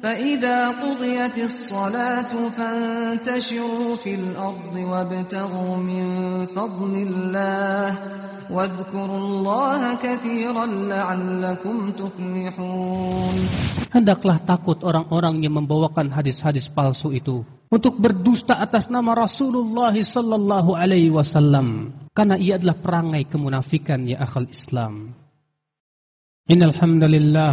فإذا قضيت الصلاة فانتشروا في الأرض وابتغوا من فضل الله واذكروا الله كثيرا لعلكم تفلحون Hendaklah takut orang-orang yang membawakan hadis-hadis palsu itu untuk berdusta atas nama Rasulullah sallallahu alaihi wasallam karena ia adalah perangai kemunafikan ya akal Islam. Innal hamdalillah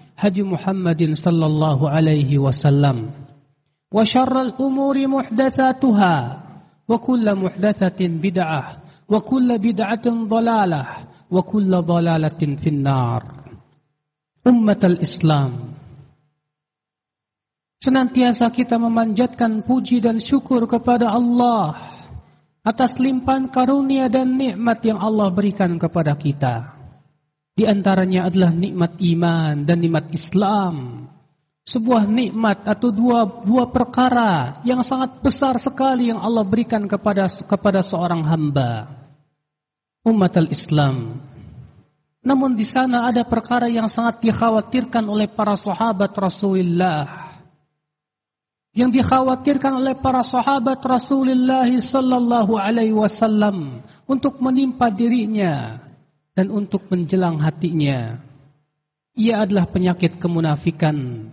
هدي محمد صلى الله عليه وسلم وشر الأمور محدثاتها وكل محدثة بدعة وكل بدعة ضلالة وكل ضلالة في النار أمة الإسلام Senantiasa kita memanjatkan puji dan syukur kepada Allah atas limpahan karunia dan nikmat yang Allah berikan kepada kita. Di antaranya adalah nikmat iman dan nikmat Islam. Sebuah nikmat atau dua dua perkara yang sangat besar sekali yang Allah berikan kepada kepada seorang hamba. Umat al-Islam. Namun di sana ada perkara yang sangat dikhawatirkan oleh para sahabat Rasulullah. Yang dikhawatirkan oleh para sahabat Rasulullah sallallahu alaihi wasallam untuk menimpa dirinya dan untuk menjelang hatinya. Ia adalah penyakit kemunafikan.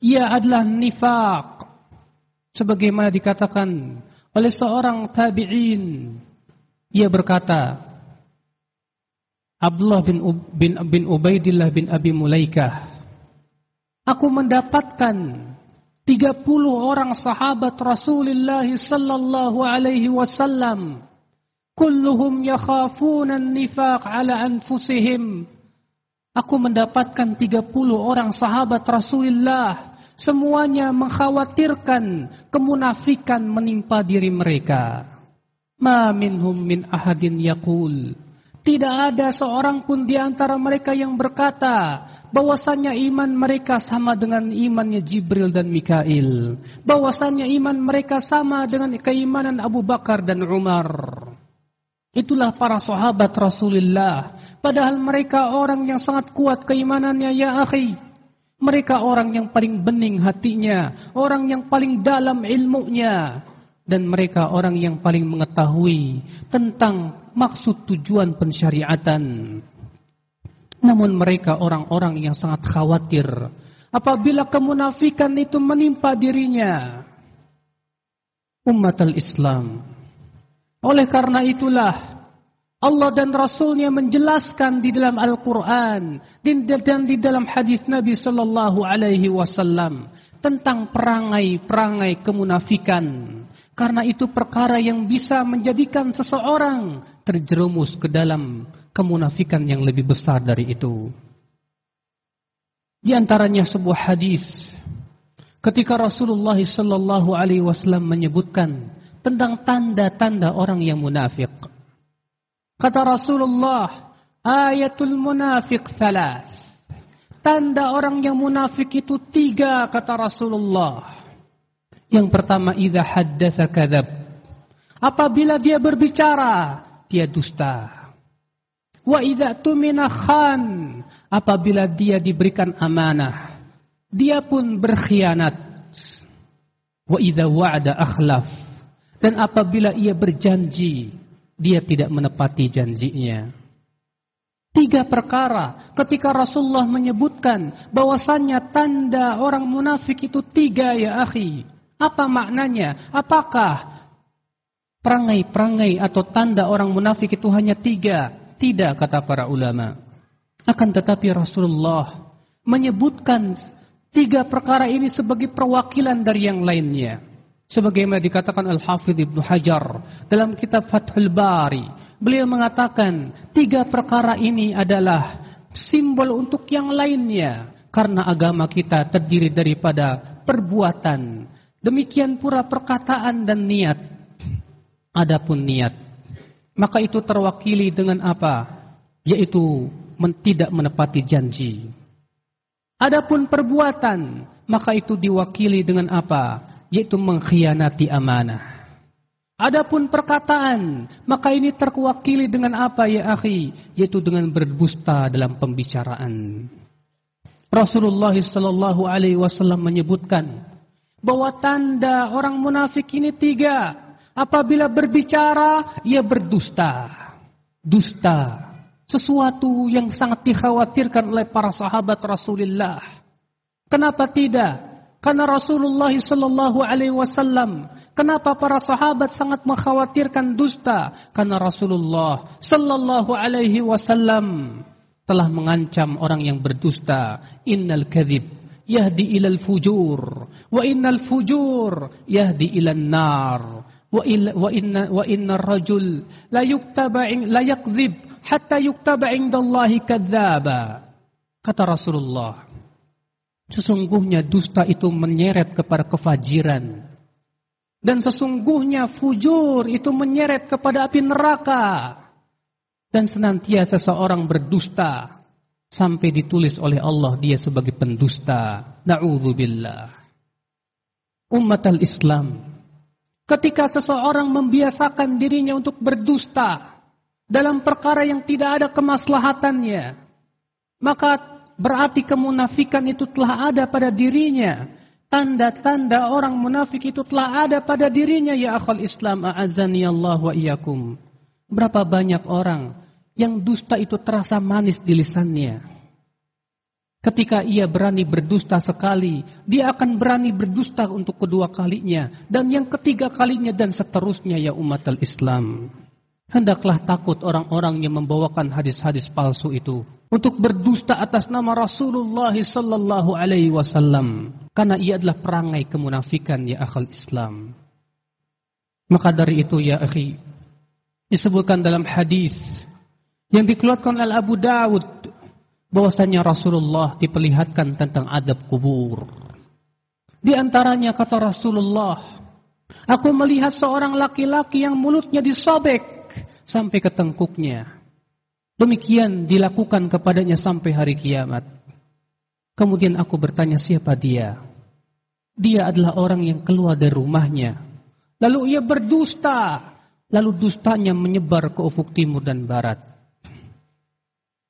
Ia adalah nifak. Sebagaimana dikatakan oleh seorang tabi'in. Ia berkata, Abdullah bin, bin, bin Ubaidillah bin Abi Mulaikah. Aku mendapatkan 30 orang sahabat Rasulullah sallallahu alaihi wasallam kulluhum yakhafuna nifaq ala anfusihim Aku mendapatkan 30 orang sahabat Rasulullah semuanya mengkhawatirkan kemunafikan menimpa diri mereka. Ma minhum min ahadin yaqul tidak ada seorang pun di antara mereka yang berkata bahwasanya iman mereka sama dengan imannya Jibril dan Mikail. Bahwasanya iman mereka sama dengan keimanan Abu Bakar dan Umar. Itulah para sahabat Rasulullah. Padahal mereka orang yang sangat kuat keimanannya ya akhi. Mereka orang yang paling bening hatinya. Orang yang paling dalam ilmunya. Dan mereka orang yang paling mengetahui tentang maksud tujuan pensyariatan. Namun mereka orang-orang yang sangat khawatir. Apabila kemunafikan itu menimpa dirinya. Umat al-Islam oleh karena itulah Allah dan Rasulnya menjelaskan di dalam Al-Quran dan di dalam hadis Nabi Sallallahu Alaihi Wasallam tentang perangai-perangai kemunafikan, Karena itu perkara yang bisa menjadikan seseorang terjerumus ke dalam kemunafikan yang lebih besar dari itu. Di antaranya sebuah hadis ketika Rasulullah sallallahu alaihi wasallam menyebutkan tentang tanda-tanda orang yang munafik. Kata Rasulullah, ayatul munafik thalath. Tanda orang yang munafik itu tiga kata Rasulullah. Yang pertama, idza haddatsa kadzab. Apabila dia berbicara, dia dusta. Wa idza tumina khan. Apabila dia diberikan amanah, dia pun berkhianat. Wa idza wa'ada akhlaf. Dan apabila ia berjanji, dia tidak menepati janjinya. Tiga perkara ketika Rasulullah menyebutkan bahwasannya tanda orang munafik itu tiga ya akhi. Apa maknanya? Apakah perangai-perangai atau tanda orang munafik itu hanya tiga? Tidak kata para ulama. Akan tetapi Rasulullah menyebutkan tiga perkara ini sebagai perwakilan dari yang lainnya. Sebagaimana dikatakan Al-Hafidh Ibnu Hajar dalam kitab Fathul Bari. Beliau mengatakan tiga perkara ini adalah simbol untuk yang lainnya. Karena agama kita terdiri daripada perbuatan, Demikian pula perkataan dan niat. Adapun niat, maka itu terwakili dengan apa? Yaitu tidak menepati janji. Adapun perbuatan, maka itu diwakili dengan apa? Yaitu mengkhianati amanah. Adapun perkataan, maka ini terwakili dengan apa ya akhi? Yaitu dengan berdusta dalam pembicaraan. Rasulullah sallallahu alaihi wasallam menyebutkan bahwa tanda orang munafik ini tiga. Apabila berbicara, ia berdusta. Dusta. Sesuatu yang sangat dikhawatirkan oleh para sahabat Rasulullah. Kenapa tidak? Karena Rasulullah Sallallahu Alaihi Wasallam. Kenapa para sahabat sangat mengkhawatirkan dusta? Karena Rasulullah Sallallahu Alaihi Wasallam telah mengancam orang yang berdusta. Innal kadhib yahdi ilal fujur wa innal fujur yahdi ilan nar wa illa wa inna wa inna rajul la yuktaba la yakdzib hatta yuktaba indallahi kadzdzaba kata Rasulullah sesungguhnya dusta itu menyeret kepada kefajiran dan sesungguhnya fujur itu menyeret kepada api neraka dan senantiasa seseorang berdusta sampai ditulis oleh Allah dia sebagai pendusta. Na'udzubillah. Umat al-Islam. Ketika seseorang membiasakan dirinya untuk berdusta dalam perkara yang tidak ada kemaslahatannya, maka berarti kemunafikan itu telah ada pada dirinya. Tanda-tanda orang munafik itu telah ada pada dirinya ya akhal Islam a'azani Allah wa iyyakum. Berapa banyak orang yang dusta itu terasa manis di lisannya. Ketika ia berani berdusta sekali, dia akan berani berdusta untuk kedua kalinya, dan yang ketiga kalinya dan seterusnya ya umat al-Islam. Hendaklah takut orang-orang yang membawakan hadis-hadis palsu itu untuk berdusta atas nama Rasulullah sallallahu alaihi wasallam karena ia adalah perangai kemunafikan ya akal Islam. Maka dari itu ya akhi disebutkan dalam hadis yang dikeluarkan oleh Abu Dawud bahwasanya Rasulullah diperlihatkan tentang adab kubur. Di antaranya kata Rasulullah, aku melihat seorang laki-laki yang mulutnya disobek sampai ke tengkuknya. Demikian dilakukan kepadanya sampai hari kiamat. Kemudian aku bertanya siapa dia? Dia adalah orang yang keluar dari rumahnya. Lalu ia berdusta. Lalu dustanya menyebar ke ufuk timur dan barat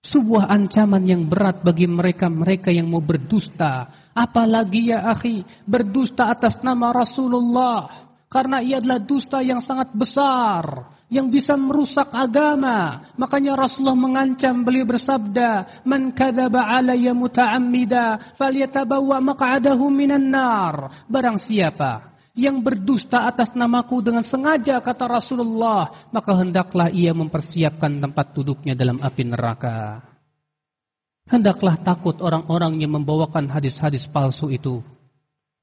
sebuah ancaman yang berat bagi mereka-mereka yang mau berdusta. Apalagi ya akhi, berdusta atas nama Rasulullah. Karena ia adalah dusta yang sangat besar. Yang bisa merusak agama. Makanya Rasulullah mengancam beliau bersabda, Man kadaba alaya muta'ammida, falyatabawa maq'adahu minan nar. Barang siapa yang berdusta atas namaku dengan sengaja kata Rasulullah, maka hendaklah ia mempersiapkan tempat duduknya dalam api neraka. Hendaklah takut orang-orang yang membawakan hadis-hadis palsu itu.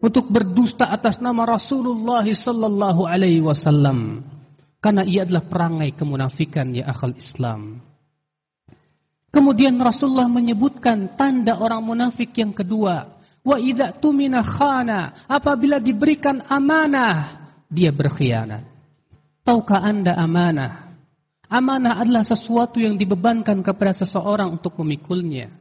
Untuk berdusta atas nama Rasulullah sallallahu alaihi wasallam karena ia adalah perangai kemunafikan ya akal Islam. Kemudian Rasulullah menyebutkan tanda orang munafik yang kedua, wa idza tumina khana, apabila diberikan amanah dia berkhianat. Tahukah Anda amanah? Amanah adalah sesuatu yang dibebankan kepada seseorang untuk memikulnya.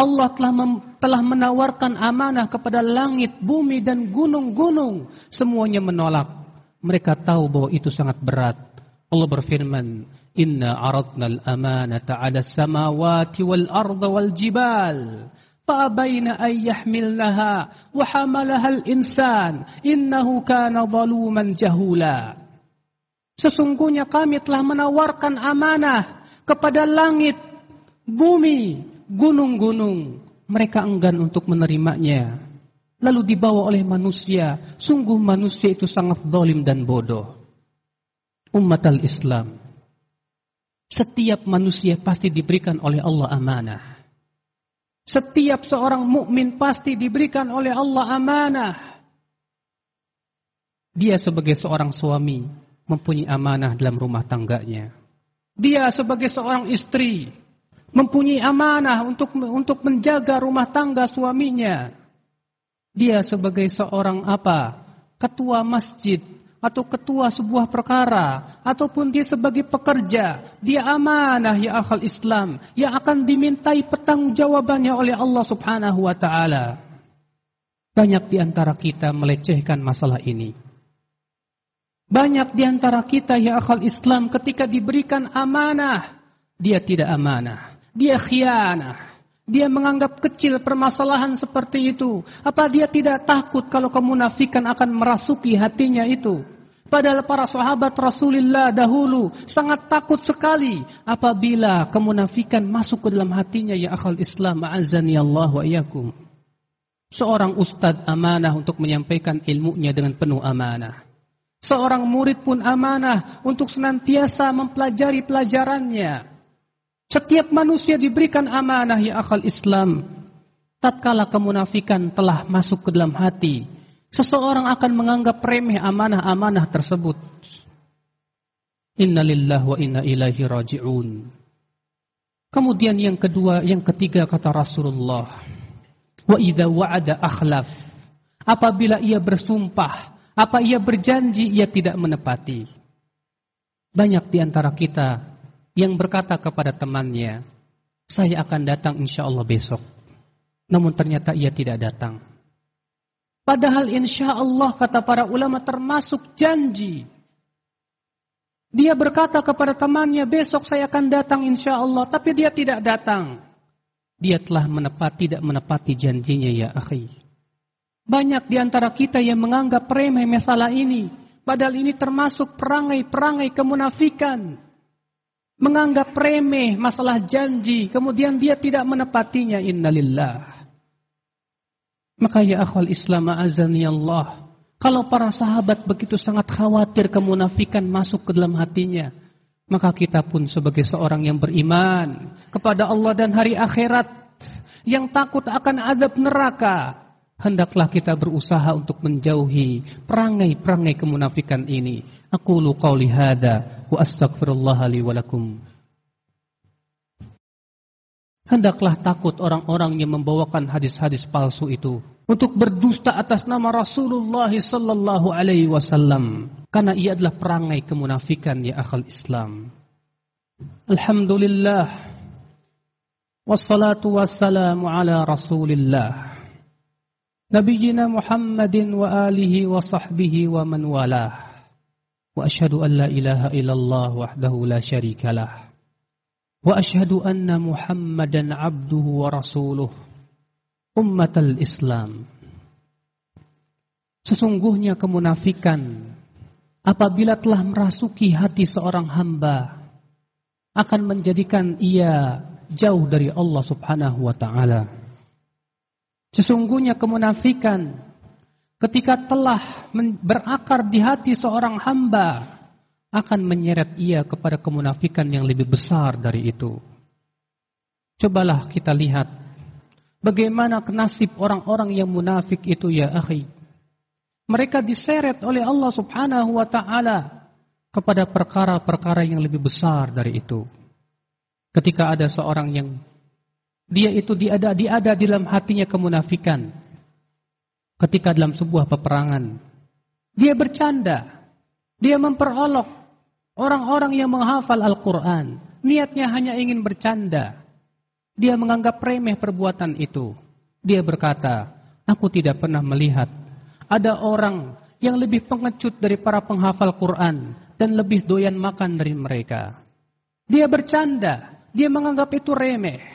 Allah telah, mem, telah menawarkan amanah kepada langit, bumi, dan gunung-gunung. Semuanya menolak. Mereka tahu bahwa itu sangat berat. Allah berfirman, Inna aradna al-amanata ala samawati wal arda wal jibal. فأبين أن يحملنها وحملها الإنسان إنه كان ظلوما جهولا Sesungguhnya kami telah menawarkan amanah kepada langit, bumi, gunung-gunung, mereka enggan untuk menerimanya. Lalu dibawa oleh manusia, sungguh manusia itu sangat zalim dan bodoh. Umat al-Islam, setiap manusia pasti diberikan oleh Allah amanah. Setiap seorang mukmin pasti diberikan oleh Allah amanah. Dia sebagai seorang suami mempunyai amanah dalam rumah tangganya. Dia sebagai seorang istri mempunyai amanah untuk untuk menjaga rumah tangga suaminya. Dia sebagai seorang apa? Ketua masjid atau ketua sebuah perkara ataupun dia sebagai pekerja, dia amanah ya akal Islam yang akan dimintai pertanggungjawabannya oleh Allah Subhanahu wa taala. Banyak di antara kita melecehkan masalah ini. Banyak di antara kita ya akal Islam ketika diberikan amanah, dia tidak amanah. Dia khianah. Dia menganggap kecil permasalahan seperti itu. Apa dia tidak takut kalau kemunafikan akan merasuki hatinya itu? Padahal para sahabat Rasulullah dahulu sangat takut sekali apabila kemunafikan masuk ke dalam hatinya ya akal Islam ma'azani Allah wa iyakum. Seorang ustadz amanah untuk menyampaikan ilmunya dengan penuh amanah. Seorang murid pun amanah untuk senantiasa mempelajari pelajarannya. Setiap manusia diberikan amanah ya akal Islam. Tatkala kemunafikan telah masuk ke dalam hati, seseorang akan menganggap remeh amanah-amanah tersebut. Innalillah wa inna ilaihi raji'un. Kemudian yang kedua, yang ketiga kata Rasulullah, wa idza wa'ada akhlaf. Apabila ia bersumpah, apa ia berjanji ia tidak menepati. Banyak di antara kita yang berkata kepada temannya, saya akan datang insya Allah besok. Namun ternyata ia tidak datang. Padahal insya Allah kata para ulama termasuk janji. Dia berkata kepada temannya, besok saya akan datang insya Allah. Tapi dia tidak datang. Dia telah menepati, tidak menepati janjinya ya akhi. Banyak di antara kita yang menganggap remeh masalah ini. Padahal ini termasuk perangai-perangai kemunafikan menganggap remeh masalah janji, kemudian dia tidak menepatinya innalillah. Maka ya akhwal Islam azani Allah, kalau para sahabat begitu sangat khawatir kemunafikan masuk ke dalam hatinya, maka kita pun sebagai seorang yang beriman kepada Allah dan hari akhirat, yang takut akan adab neraka, hendaklah kita berusaha untuk menjauhi perangai-perangai kemunafikan ini. Aku lu qauli hada wa astaghfirullah li wa lakum. Hendaklah takut orang-orang yang membawakan hadis-hadis palsu itu untuk berdusta atas nama Rasulullah sallallahu alaihi wasallam karena ia adalah perangai kemunafikan ya akal Islam. Alhamdulillah wassalatu wassalamu ala Rasulillah نبينا محمد وآله وصحبه ومن والاه. وأشهد أن لا إله إلا الله وحده لا شريك له. وأشهد أن محمدا عبده ورسوله. أمة الإسلام. Sesungguhnya kemunafikan apabila telah merasuki hati seorang hamba akan menjadikan ia jauh dari Allah Subhanahu wa taala. Sesungguhnya kemunafikan ketika telah berakar di hati seorang hamba akan menyeret ia kepada kemunafikan yang lebih besar dari itu. Cobalah kita lihat Bagaimana nasib orang-orang yang munafik itu ya akhi? Mereka diseret oleh Allah subhanahu wa ta'ala kepada perkara-perkara yang lebih besar dari itu. Ketika ada seorang yang dia itu diada diada dalam hatinya kemunafikan. Ketika dalam sebuah peperangan, dia bercanda, dia memperolok orang-orang yang menghafal Al-Quran. Niatnya hanya ingin bercanda. Dia menganggap remeh perbuatan itu. Dia berkata, aku tidak pernah melihat ada orang yang lebih pengecut dari para penghafal Quran dan lebih doyan makan dari mereka. Dia bercanda, dia menganggap itu remeh.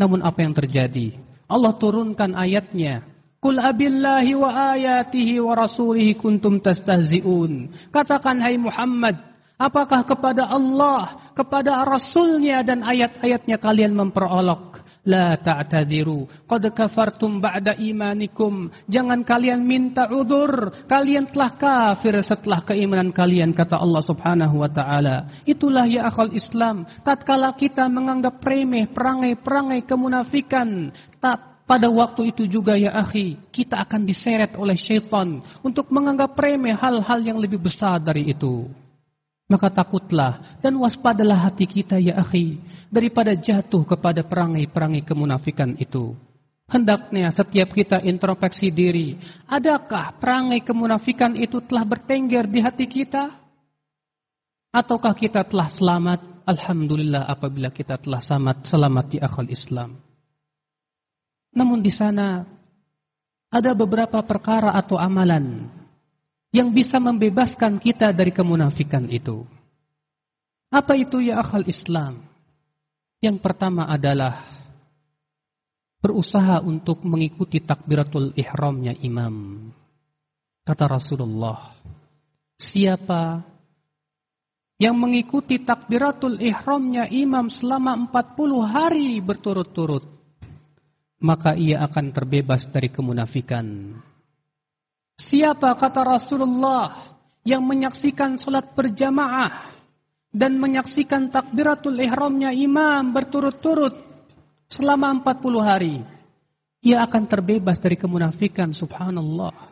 Namun apa yang terjadi? Allah turunkan ayatnya. Kul abillahi wa ayatihi wa rasulihi kuntum tastahzi'un. Katakan hai Muhammad, Apakah kepada Allah, kepada Rasulnya dan ayat-ayatnya kalian memperolok? La ta'tadiru, qad kafartum ba'da imanikum. Jangan kalian minta udur, kalian telah kafir setelah keimanan kalian kata Allah Subhanahu wa taala. Itulah ya akal Islam, tatkala kita menganggap remeh perangai-perangai kemunafikan, tak pada waktu itu juga ya akhi, kita akan diseret oleh syaitan untuk menganggap remeh hal-hal yang lebih besar dari itu. Maka takutlah dan waspadalah hati kita ya akhi daripada jatuh kepada perangai-perangai kemunafikan itu. Hendaknya setiap kita introspeksi diri, adakah perangai kemunafikan itu telah bertengger di hati kita? Ataukah kita telah selamat? Alhamdulillah apabila kita telah selamat, selamat di akal Islam. Namun di sana ada beberapa perkara atau amalan yang bisa membebaskan kita dari kemunafikan itu. Apa itu ya akal Islam? Yang pertama adalah berusaha untuk mengikuti takbiratul ihramnya imam. Kata Rasulullah, siapa yang mengikuti takbiratul ihramnya imam selama 40 hari berturut-turut, maka ia akan terbebas dari kemunafikan. Siapa kata Rasulullah yang menyaksikan salat berjamaah dan menyaksikan takbiratul ihramnya imam berturut-turut selama 40 hari, ia akan terbebas dari kemunafikan subhanallah.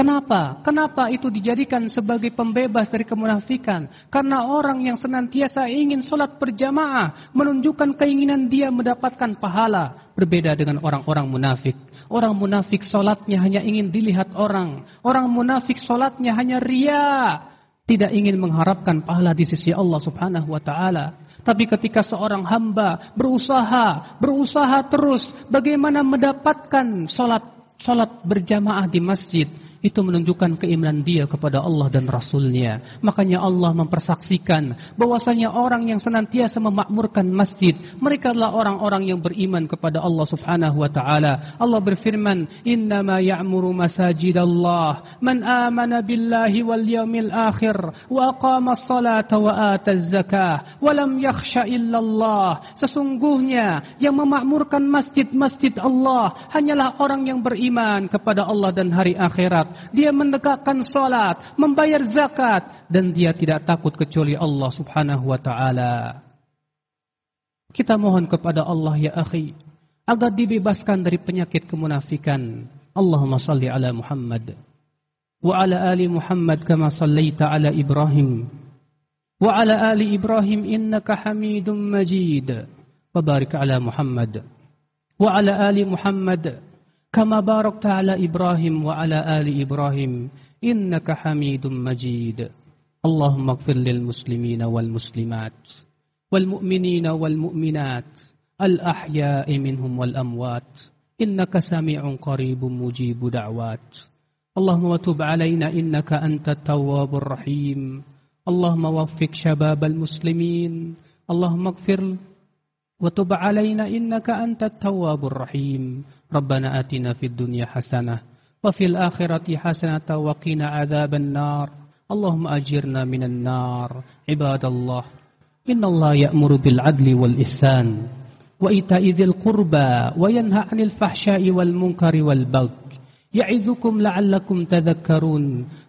Kenapa? Kenapa itu dijadikan sebagai pembebas dari kemunafikan? Karena orang yang senantiasa ingin sholat berjamaah menunjukkan keinginan dia mendapatkan pahala. Berbeda dengan orang-orang munafik. Orang munafik sholatnya hanya ingin dilihat orang. Orang munafik sholatnya hanya ria. Tidak ingin mengharapkan pahala di sisi Allah subhanahu wa ta'ala. Tapi ketika seorang hamba berusaha, berusaha terus bagaimana mendapatkan sholat, sholat berjamaah di masjid itu menunjukkan keimanan dia kepada Allah dan Rasulnya. Makanya Allah mempersaksikan bahwasanya orang yang senantiasa memakmurkan masjid, mereka adalah orang-orang yang beriman kepada Allah Subhanahu wa taala. Allah berfirman, "Innama ya'muru masajidallah man amana billahi wal yawmil akhir wa aqama as-salata wa ata az-zakah wa lam yakhsha illallah." Sesungguhnya yang memakmurkan masjid-masjid Allah hanyalah orang yang beriman kepada Allah dan hari akhirat dia menegakkan salat, membayar zakat dan dia tidak takut kecuali Allah Subhanahu wa taala. Kita mohon kepada Allah ya akhi agar dibebaskan dari penyakit kemunafikan. Allahumma salli ala Muhammad wa ala ali Muhammad kama sallaita ala Ibrahim wa ala ali Ibrahim innaka Hamidum Majid. Wa barik ala Muhammad wa ala ali Muhammad كما باركت على إبراهيم وعلى آل إبراهيم إنك حميد مجيد. اللهم اغفر للمسلمين والمسلمات والمؤمنين والمؤمنات الأحياء منهم والأموات. إنك سميع قريب مجيب دعوات. اللهم وتب علينا إنك أنت التواب الرحيم. اللهم وفق شباب المسلمين. اللهم اغفر وتب علينا إنك أنت التواب الرحيم. ربنا آتنا في الدنيا حسنة وفي الآخرة حسنة وقنا عذاب النار. اللهم أجرنا من النار. عباد الله إن الله يأمر بالعدل والإحسان وإيتاء ذي القربى وينهى عن الفحشاء والمنكر والبغي. يعظكم لعلكم تذكرون.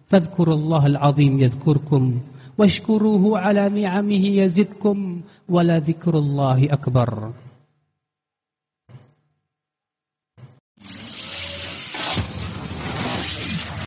فاذكروا الله العظيم يذكركم. واشكروه على نعمه يزدكم ولذكر الله أكبر.